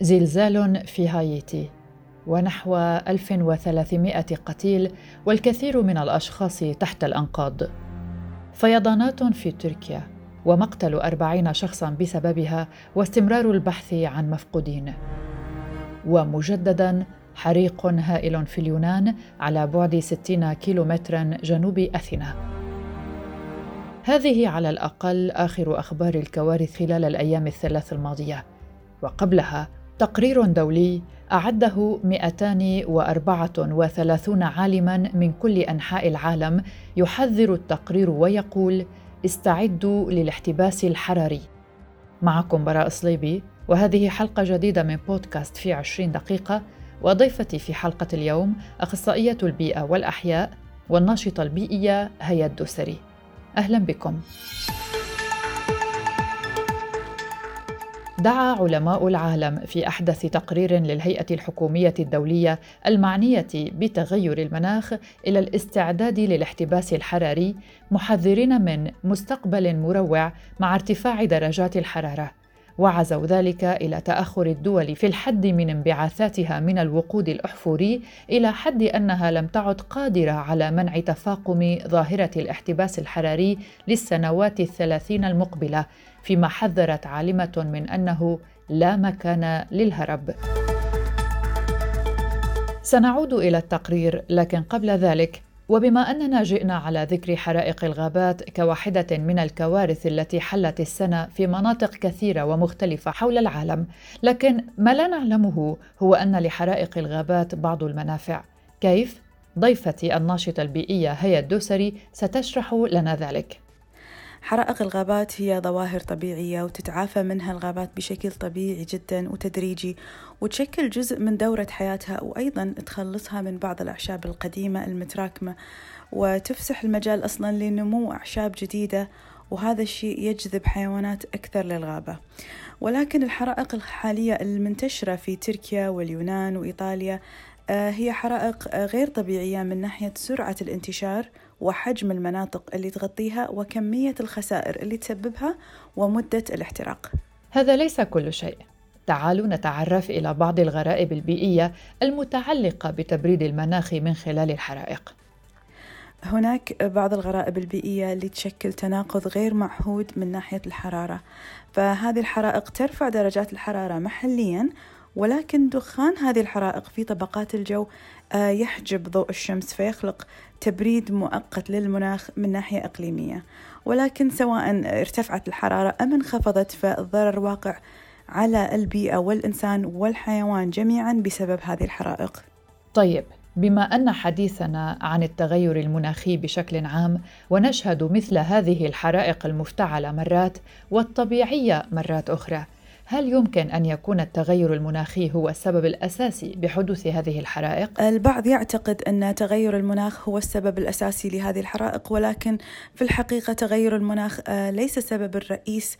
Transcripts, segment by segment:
زلزال في هايتي ونحو 1300 قتيل والكثير من الأشخاص تحت الأنقاض. فيضانات في تركيا ومقتل أربعين شخصا بسببها واستمرار البحث عن مفقودين. ومجددا حريق هائل في اليونان على بعد 60 كيلومترا جنوب أثينا. هذه على الأقل آخر أخبار الكوارث خلال الأيام الثلاث الماضية. وقبلها تقرير دولي أعده 234 عالما من كل أنحاء العالم يحذر التقرير ويقول استعدوا للاحتباس الحراري. معكم براء صليبي وهذه حلقة جديدة من بودكاست في عشرين دقيقة وضيفتي في حلقة اليوم أخصائية البيئة والأحياء والناشطة البيئية هيا الدوسري. أهلا بكم. دعا علماء العالم في أحدث تقرير للهيئة الحكومية الدولية المعنية بتغير المناخ إلى الاستعداد للاحتباس الحراري محذرين من مستقبل مروع مع ارتفاع درجات الحرارة. وعزوا ذلك إلى تأخر الدول في الحد من انبعاثاتها من الوقود الأحفوري إلى حد أنها لم تعد قادرة على منع تفاقم ظاهرة الاحتباس الحراري للسنوات الثلاثين المقبلة. فيما حذرت عالمة من أنه لا مكان للهرب. سنعود إلى التقرير لكن قبل ذلك وبما أننا جئنا على ذكر حرائق الغابات كواحدة من الكوارث التي حلت السنة في مناطق كثيرة ومختلفة حول العالم لكن ما لا نعلمه هو أن لحرائق الغابات بعض المنافع. كيف؟ ضيفتي الناشطة البيئية هيا الدوسري ستشرح لنا ذلك. حرائق الغابات هي ظواهر طبيعية وتتعافى منها الغابات بشكل طبيعي جدا وتدريجي وتشكل جزء من دورة حياتها وأيضا تخلصها من بعض الأعشاب القديمة المتراكمة وتفسح المجال أصلا لنمو أعشاب جديدة وهذا الشيء يجذب حيوانات أكثر للغابة. ولكن الحرائق الحالية المنتشرة في تركيا واليونان وإيطاليا آه، هي حرائق غير طبيعية من ناحية سرعة الانتشار وحجم المناطق اللي تغطيها وكمية الخسائر اللي تسببها ومدة الاحتراق. هذا ليس كل شيء. تعالوا نتعرف إلى بعض الغرائب البيئية المتعلقة بتبريد المناخ من خلال الحرائق. هناك بعض الغرائب البيئية اللي تشكل تناقض غير معهود من ناحية الحرارة فهذه الحرائق ترفع درجات الحرارة محليا ولكن دخان هذه الحرائق في طبقات الجو آه، يحجب ضوء الشمس فيخلق تبريد مؤقت للمناخ من ناحية إقليمية. ولكن سواء ارتفعت الحرارة أم انخفضت فالضرر واقع على البيئة والإنسان والحيوان جميعا بسبب هذه الحرائق. طيب بما أن حديثنا عن التغير المناخي بشكل عام ونشهد مثل هذه الحرائق المفتعلة مرات والطبيعية مرات أخرى هل يمكن أن يكون التغير المناخي هو السبب الأساسي بحدوث هذه الحرائق؟ البعض يعتقد أن تغير المناخ هو السبب الأساسي لهذه الحرائق ولكن في الحقيقة تغير المناخ آه، ليس السبب الرئيس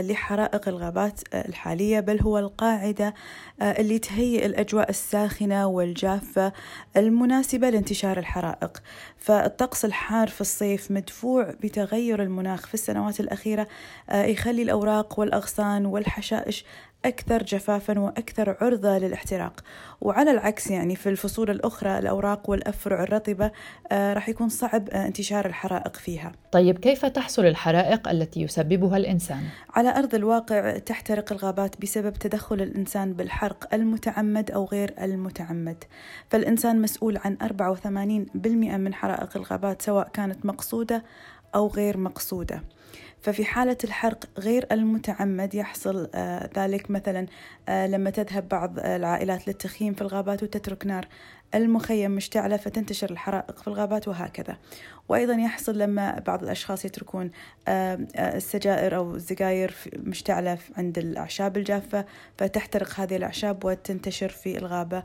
لحرائق الغابات آه، الحالية بل هو القاعدة آه، اللي تهيئ الأجواء الساخنة والجافة المناسبة لانتشار الحرائق. فالطقس الحار في الصيف مدفوع بتغير المناخ في السنوات الأخيرة يخلي الأوراق والأغصان والحشائش أكثر جفافا وأكثر عرضة للاحتراق. وعلى العكس يعني في الفصول الأخرى الأوراق والأفرع الرطبة آه راح يكون صعب آه انتشار الحرائق فيها. طيب كيف تحصل الحرائق التي يسببها الإنسان؟ على أرض الواقع تحترق الغابات بسبب تدخل الإنسان بالحرق المتعمد أو غير المتعمد. فالإنسان مسؤول عن 84% من حرائق الغابات سواء كانت مقصودة أو غير مقصودة. ففي حالة الحرق غير المتعمد يحصل آه ذلك مثلا آه لما تذهب بعض العائلات للتخييم في الغابات وتترك نار المخيم مشتعلة فتنتشر الحرائق في الغابات وهكذا. وأيضا يحصل لما بعض الأشخاص يتركون آه السجائر أو الزجاير مشتعلة عند الأعشاب الجافة فتحترق هذه الأعشاب وتنتشر في الغابة.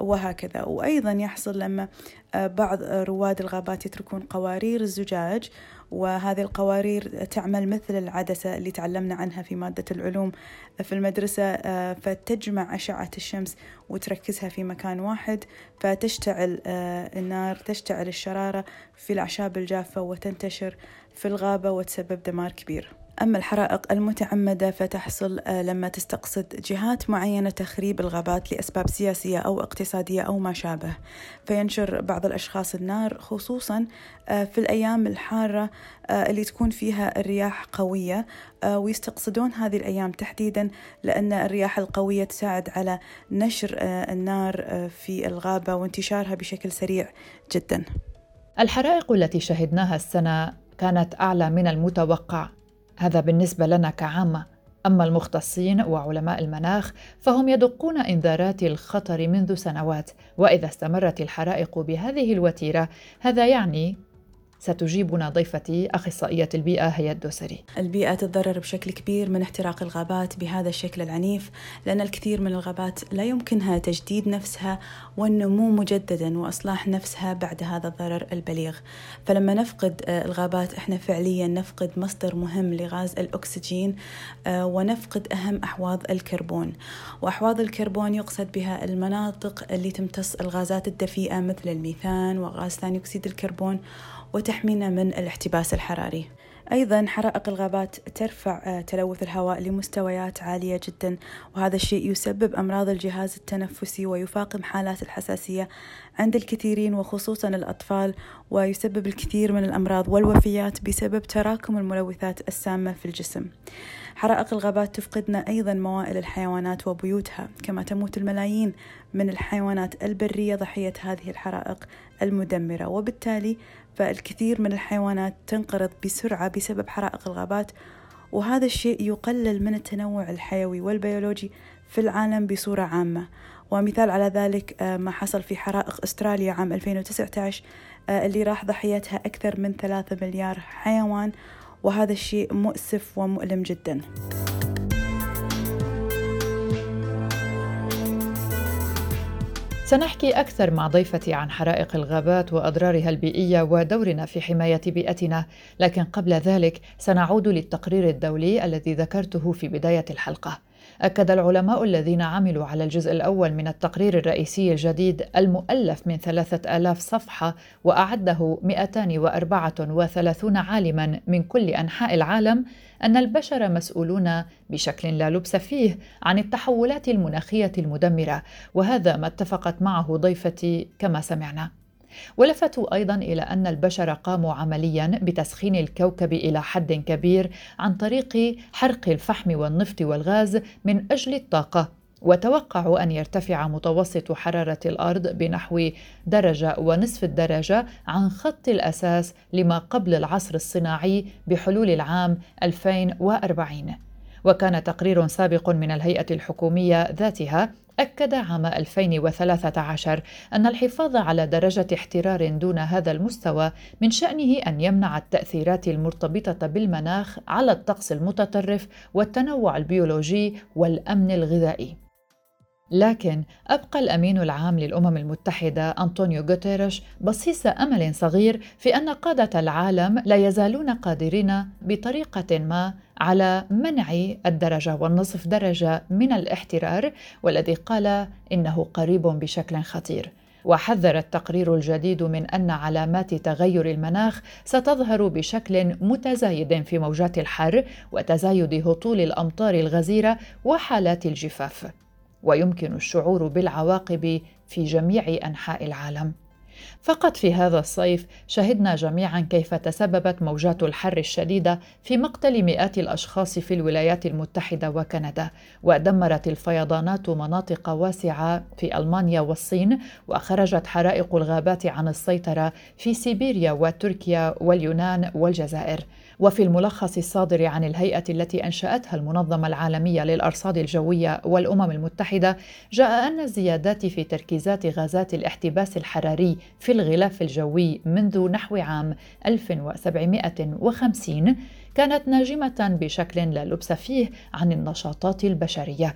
وهكذا. وأيضا يحصل لما بعض رواد الغابات يتركون قوارير الزجاج وهذه القوارير تعمل مثل العدسة اللي تعلمنا عنها في مادة العلوم في المدرسة آه، فتجمع أشعة الشمس وتركزها في مكان واحد فتشتعل آه، النار تشتعل الشرارة في الأعشاب الجافة وتنتشر في الغابة وتسبب دمار كبير. أما الحرائق المتعمدة فتحصل آه، لما تستقصد جهات معينة تخريب الغابات لأسباب سياسية أو اقتصادية أو ما شابه. فينشر بعض الأشخاص النار خصوصا آه، في الأيام الحارة آه، اللي تكون فيها الرياح قوية ويستقصدون هذه الأيام تحديدا لأن الرياح القوية تساعد على نشر النار في الغابة وانتشارها بشكل سريع جدا. الحرائق التي شهدناها السنة كانت أعلى من المتوقع. هذا بالنسبة لنا كعامة. أما المختصين وعلماء المناخ فهم يدقون إنذارات الخطر منذ سنوات وإذا استمرت الحرائق بهذه الوتيرة هذا يعني ستجيبنا ضيفتي أخصائية البيئة هي الدوسري. البيئة تتضرر بشكل كبير من احتراق الغابات بهذا الشكل العنيف لأن الكثير من الغابات لا يمكنها تجديد نفسها والنمو مجددا وإصلاح نفسها بعد هذا الضرر البليغ. فلما نفقد آه، الغابات إحنا فعليا نفقد مصدر مهم لغاز الأكسجين آه، ونفقد أهم أحواض الكربون. وأحواض الكربون يقصد بها المناطق اللي تمتص الغازات الدفيئة مثل الميثان وغاز ثاني أكسيد الكربون وتحمينا من الاحتباس الحراري. أيضا حرائق الغابات ترفع آه، تلوث الهواء لمستويات عالية جدا وهذا الشيء يسبب أمراض الجهاز التنفسي ويفاقم حالات الحساسية عند الكثيرين وخصوصا الأطفال ويسبب الكثير من الأمراض والوفيات بسبب تراكم الملوثات السامة في الجسم. حرائق الغابات تفقدنا أيضا موائل الحيوانات وبيوتها كما تموت الملايين من الحيوانات البرية ضحية هذه الحرائق المدمرة. وبالتالي فالكثير من الحيوانات تنقرض بسرعة بسبب حرائق الغابات وهذا الشيء يقلل من التنوع الحيوي والبيولوجي في العالم بصورة عامة. ومثال على ذلك آه، ما حصل في حرائق أستراليا عام 2019 آه، اللي راح ضحيتها أكثر من ثلاثة مليار حيوان وهذا الشيء مؤسف ومؤلم جداً. سنحكي أكثر مع ضيفتي عن حرائق الغابات وأضرارها البيئية ودورنا في حماية بيئتنا، لكن قبل ذلك سنعود للتقرير الدولي الذي ذكرته في بداية الحلقة. أكد العلماء الذين عملوا على الجزء الأول من التقرير الرئيسي الجديد المؤلف من ثلاثة آلاف صفحة وأعده 234 عالما من كل أنحاء العالم أن البشر مسؤولون بشكل لا لبس فيه عن التحولات المناخية المدمرة وهذا ما اتفقت معه ضيفتي كما سمعنا. ولفتوا أيضا إلى أن البشر قاموا عمليا بتسخين الكوكب إلى حد كبير عن طريق حرق الفحم والنفط والغاز من أجل الطاقة وتوقعوا أن يرتفع متوسط حرارة الأرض بنحو درجة ونصف الدرجة عن خط الأساس لما قبل العصر الصناعي بحلول العام 2040 وكان تقرير سابق من الهيئة الحكومية ذاتها أكد عام 2013 أن الحفاظ على درجة احترار دون هذا المستوى من شأنه أن يمنع التأثيرات المرتبطة بالمناخ على الطقس المتطرف والتنوع البيولوجي والأمن الغذائي. لكن أبقى الأمين العام للأمم المتحدة أنطونيو غوتيريش بصيص أمل صغير في أن قادة العالم لا يزالون قادرين بطريقة ما على منع الدرجة والنصف درجة من الاحترار والذي قال إنه قريب بشكل خطير. وحذر التقرير الجديد من أن علامات تغير المناخ ستظهر بشكل متزايد في موجات الحر وتزايد هطول الأمطار الغزيرة وحالات الجفاف ويمكن الشعور بالعواقب في جميع أنحاء العالم فقط في هذا الصيف شهدنا جميعا كيف تسببت موجات الحر الشديدة في مقتل مئات الأشخاص في الولايات المتحدة وكندا ودمرت الفيضانات مناطق واسعة في ألمانيا والصين وخرجت حرائق الغابات عن السيطرة في سيبيريا وتركيا واليونان والجزائر. وفي الملخص الصادر عن الهيئة التي أنشأتها المنظمة العالمية للأرصاد الجوية والأمم المتحدة جاء أن الزيادات في تركيزات غازات الاحتباس الحراري في الغلاف الجوي منذ نحو عام 1750 كانت ناجمة بشكل لا لبس فيه عن النشاطات البشرية.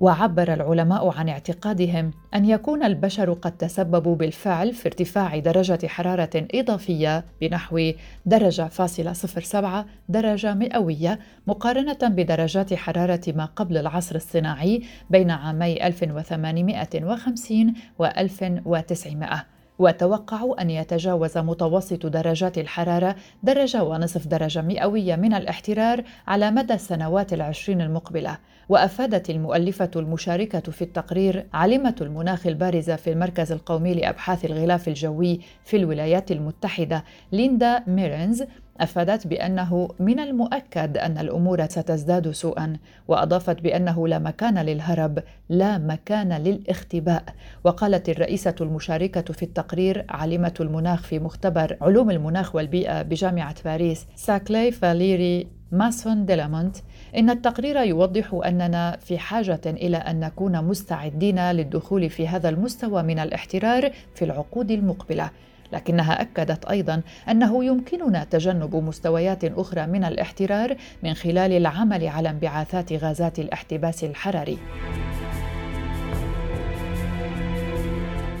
وعبر العلماء عن اعتقادهم أن يكون البشر قد تسببوا بالفعل في ارتفاع درجة حرارة إضافية بنحو درجة فاصلة صفر سبعة درجة مئوية مقارنة بدرجات حرارة ما قبل العصر الصناعي بين عامي 1850 و 1900 وتوقعوا أن يتجاوز متوسط درجات الحرارة درجة ونصف درجة مئوية من الاحترار على مدى السنوات العشرين المقبلة. وأفادت المؤلفة المشاركة في التقرير عالمة المناخ البارزة في المركز القومي لأبحاث الغلاف الجوي في الولايات المتحدة ليندا ميرنز أفادت بأنه من المؤكد أن الأمور ستزداد سوءا وأضافت بأنه لا مكان للهرب لا مكان للاختباء. وقالت الرئيسة المشاركة في التقرير عالمة المناخ في مختبر علوم المناخ والبيئة بجامعة باريس ساكلي فاليري ماسون ديلموت إن التقرير يوضح أننا في حاجة إلى أن نكون مستعدين للدخول في هذا المستوى من الاحترار في العقود المقبلة. لكنها أكدت أيضا أنه يمكننا تجنب مستويات أخرى من الاحترار من خلال العمل على انبعاثات غازات الاحتباس الحراري.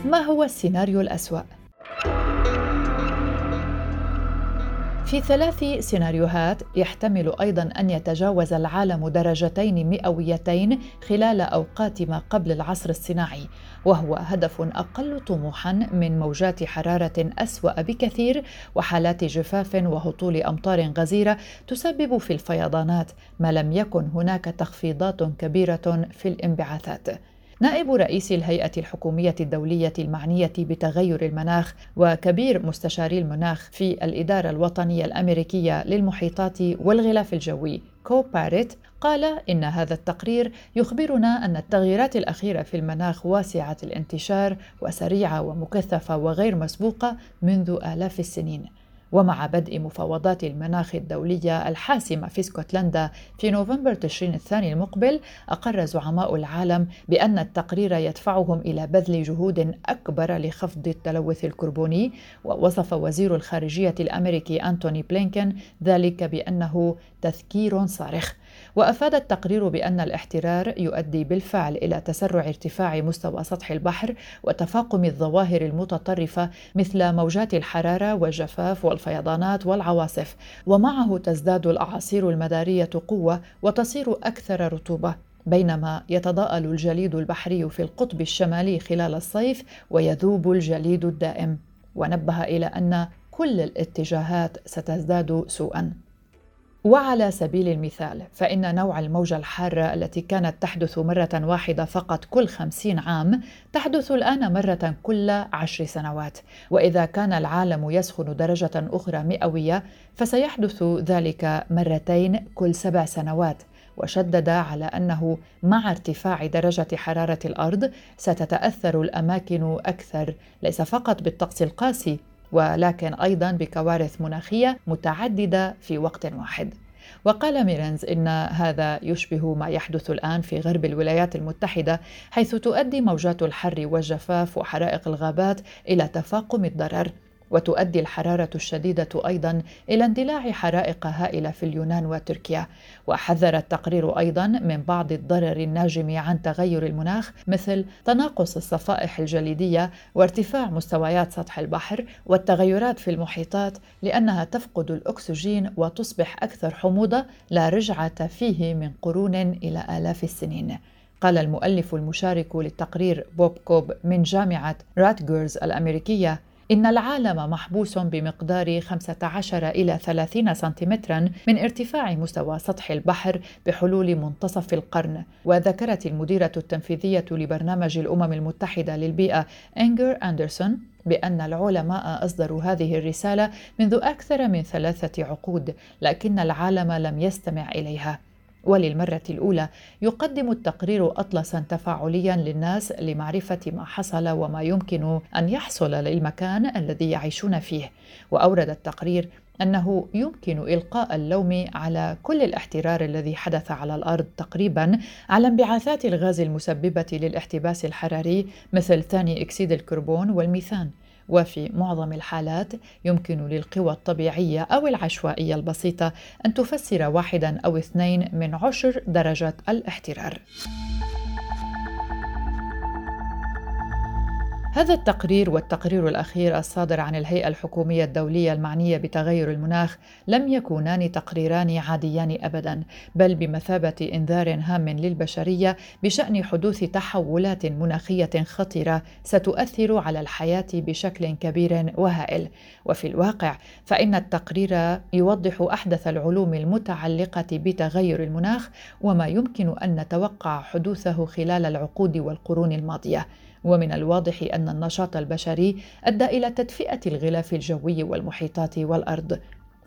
ما هو السيناريو الأسوأ؟ في ثلاث سيناريوهات يحتمل أيضا أن يتجاوز العالم درجتين مئويتين خلال أوقات ما قبل العصر الصناعي وهو هدف أقل طموحا من موجات حرارة أسوأ بكثير وحالات جفاف وهطول أمطار غزيرة تسبب في الفيضانات ما لم يكن هناك تخفيضات كبيرة في الانبعاثات. نائب رئيس الهيئة الحكومية الدولية المعنية بتغير المناخ وكبير مستشاري المناخ في الإدارة الوطنية الأمريكية للمحيطات والغلاف الجوي كو باريت قال إن هذا التقرير يخبرنا أن التغييرات الأخيرة في المناخ واسعة الانتشار وسريعة ومكثفة وغير مسبوقة منذ آلاف السنين. ومع بدء مفاوضات المناخ الدولية الحاسمة في اسكتلندا في نوفمبر تشرين الثاني المقبل أقر زعماء العالم بأن التقرير يدفعهم إلى بذل جهود أكبر لخفض التلوث الكربوني. ووصف وزير الخارجية الأمريكي أنتوني بلينكن ذلك بأنه تذكير صارخ. وأفاد التقرير بأن الاحترار يؤدي بالفعل إلى تسرع ارتفاع مستوى سطح البحر وتفاقم الظواهر المتطرفة مثل موجات الحرارة والجفاف والفيضانات والعواصف ومعه تزداد الأعاصير المدارية قوة وتصير أكثر رطوبة. بينما يتضاءل الجليد البحري في القطب الشمالي خلال الصيف ويذوب الجليد الدائم. ونبه إلى أن كل الاتجاهات ستزداد سوءا. وعلى سبيل المثال فإن نوع الموجة الحارة التي كانت تحدث مرة واحدة فقط كل خمسين عام تحدث الآن مرة كل عشر سنوات. وإذا كان العالم يسخن درجة أخرى مئوية فسيحدث ذلك مرتين كل سبع سنوات. وشدد على أنه مع ارتفاع درجة حرارة الأرض ستتأثر الأماكن أكثر. ليس فقط بالطقس القاسي ولكن أيضا بكوارث مناخية متعددة في وقت واحد. وقال ميرنز إن هذا يشبه ما يحدث الآن في غرب الولايات المتحدة حيث تؤدي موجات الحر والجفاف وحرائق الغابات إلى تفاقم الضرر. وتؤدي الحرارة الشديدة أيضا إلى اندلاع حرائق هائلة في اليونان وتركيا. وحذر التقرير أيضا من بعض الضرر الناجم عن تغير المناخ مثل تناقص الصفائح الجليدية وارتفاع مستويات سطح البحر والتغيرات في المحيطات لأنها تفقد الأكسجين وتصبح أكثر حموضة لا رجعة فيه من قرون إلى آلاف السنين. قال المؤلف المشارك للتقرير بوب كوب من جامعة راتجرز الأمريكية إن العالم محبوس بمقدار 15 إلى 30 سنتيمترا من ارتفاع مستوى سطح البحر بحلول منتصف القرن. وذكرت المديرة التنفيذية لبرنامج الأمم المتحدة للبيئة إنجر أندرسون بأن العلماء أصدروا هذه الرسالة منذ أكثر من ثلاثة عقود لكن العالم لم يستمع إليها. وللمرة الأولى يقدم التقرير أطلسا تفاعليا للناس لمعرفة ما حصل وما يمكن أن يحصل للمكان الذي يعيشون فيه. وأورد التقرير أنه يمكن إلقاء اللوم على كل الاحترار الذي حدث على الأرض تقريبا على انبعاثات الغاز المسببة للاحتباس الحراري مثل ثاني أكسيد الكربون والميثان. وفي معظم الحالات يمكن للقوى الطبيعية أو العشوائية البسيطة أن تفسر واحدا أو اثنين من عشر درجات الاحترار. هذا التقرير والتقرير الأخير الصادر عن الهيئة الحكومية الدولية المعنية بتغير المناخ لم يكونان تقريران عاديان أبدا بل بمثابة إنذار هام للبشرية بشأن حدوث تحولات مناخية خطيرة ستؤثر على الحياة بشكل كبير وهائل. وفي الواقع فإن التقرير يوضح أحدث العلوم المتعلقة بتغير المناخ وما يمكن أن نتوقع حدوثه خلال العقود والقرون الماضية. ومن الواضح أن النشاط البشري أدى إلى تدفئة الغلاف الجوي والمحيطات والأرض.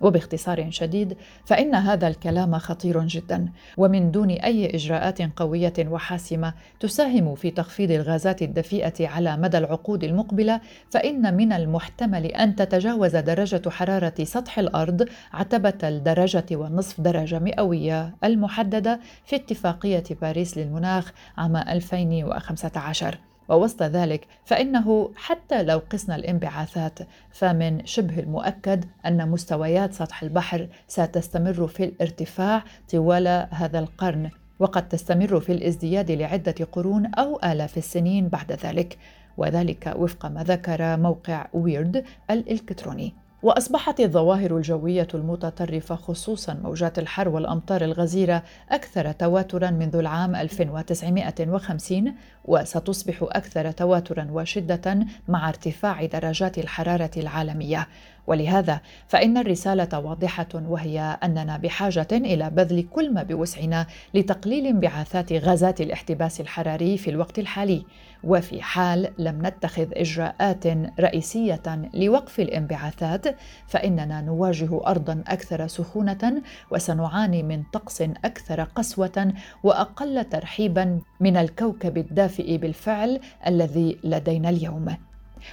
وباختصار شديد فإن هذا الكلام خطير جدا ومن دون أي إجراءات قوية وحاسمة تساهم في تخفيض الغازات الدفيئة على مدى العقود المقبلة فإن من المحتمل أن تتجاوز درجة حرارة سطح الأرض عتبة الدرجة والنصف درجة مئوية المحددة في اتفاقية باريس للمناخ عام 2015 ووسط ذلك فإنه حتى لو قسنا الانبعاثات فمن شبه المؤكد أن مستويات سطح البحر ستستمر في الارتفاع طوال هذا القرن وقد تستمر في الازدياد لعدة قرون أو آلاف السنين بعد ذلك وذلك وفق ما ذكر موقع ويرد الإلكتروني. وأصبحت الظواهر الجوية المتطرفة خصوصا موجات الحر والأمطار الغزيرة أكثر تواترا منذ العام 1950 وستصبح أكثر تواترا وشدة مع ارتفاع درجات الحرارة العالمية. ولهذا فإن الرسالة واضحة وهي أننا بحاجة إلى بذل كل ما بوسعنا لتقليل انبعاثات غازات الاحتباس الحراري في الوقت الحالي، وفي حال لم نتخذ إجراءات رئيسية لوقف الانبعاثات فإننا نواجه أرضا أكثر سخونة وسنعاني من طقس أكثر قسوة وأقل ترحيبا من الكوكب الدافئ بالفعل الذي لدينا اليوم.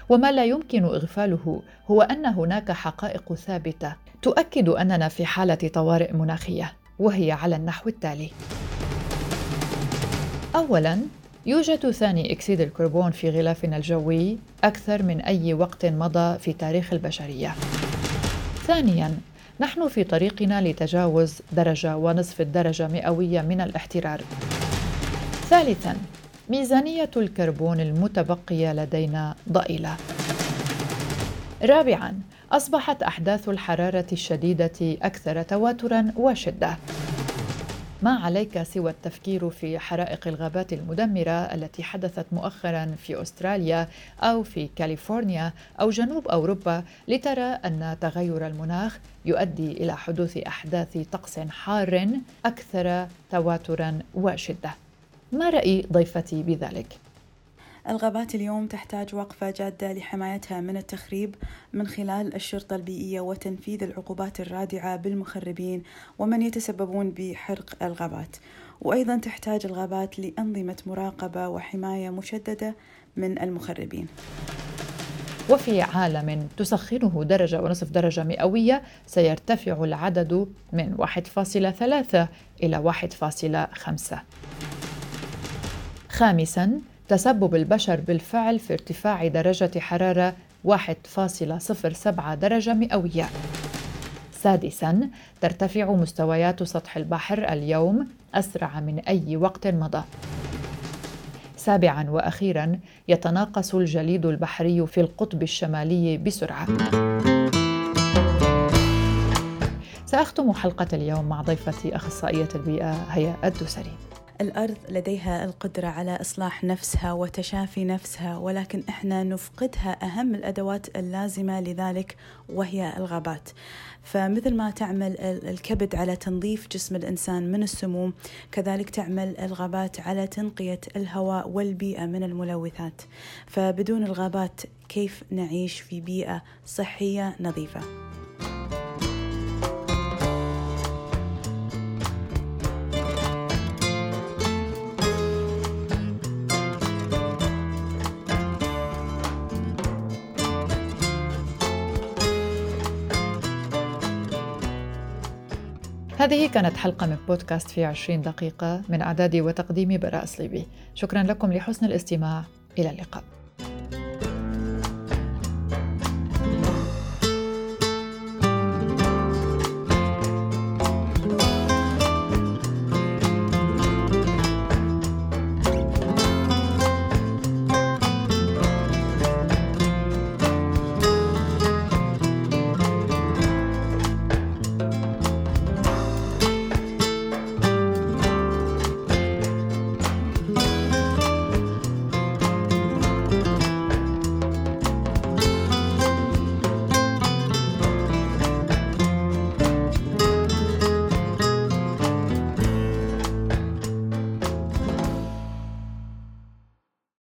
وما لا يمكن إغفاله هو أن هناك حقائق ثابتة تؤكد أننا في حالة طوارئ مناخية وهي على النحو التالي. اولا يوجد ثاني إكسيد الكربون في غلافنا الجوي أكثر من أي وقت مضى في تاريخ البشرية. ثانيا نحن في طريقنا لتجاوز درجة ونصف الدرجة مئوية من الاحترار. ثالثا ميزانية الكربون المتبقية لدينا ضئيلة. رابعاً، أصبحت أحداث الحرارة الشديدة أكثر تواتراً وشدة. ما عليك سوى التفكير في حرائق الغابات المدمرة التي حدثت مؤخرا في أستراليا أو في كاليفورنيا أو جنوب أوروبا لترى أن تغير المناخ يؤدي إلى حدوث أحداث طقس حار أكثر تواترا وشدة. ما رأي ضيفتي بذلك؟ الغابات اليوم تحتاج وقفة جادة لحمايتها من التخريب من خلال الشرطة البيئية وتنفيذ العقوبات الرادعة بالمخربين ومن يتسببون بحرق الغابات. وأيضا تحتاج الغابات لأنظمة مراقبة وحماية مشددة من المخربين. وفي عالم تسخنه درجة ونصف درجة مئوية سيرتفع العدد من 1.3 إلى 1.5 خامساً تسبب البشر بالفعل في ارتفاع درجة حرارة 1.07 درجة مئوية. سادساً ترتفع مستويات سطح البحر اليوم أسرع من أي وقت مضى. سابعا وأخيرا يتناقص الجليد البحري في القطب الشمالي بسرعة سأختم حلقة اليوم مع ضيفتي أخصائية البيئة هيا الدوسري الأرض لديها القدرة على إصلاح نفسها وتشافي نفسها ولكن إحنا نفقدها أهم الأدوات اللازمة لذلك وهي الغابات. فمثل ما تعمل الكبد على تنظيف جسم الإنسان من السموم كذلك تعمل الغابات على تنقية الهواء والبيئة من الملوثات. فبدون الغابات كيف نعيش في بيئة صحية نظيفة؟ هذه كانت حلقة من بودكاست في عشرين دقيقة من إعدادي وتقديمي براء صليبي شكرا لكم لحسن الاستماع. إلى اللقاء.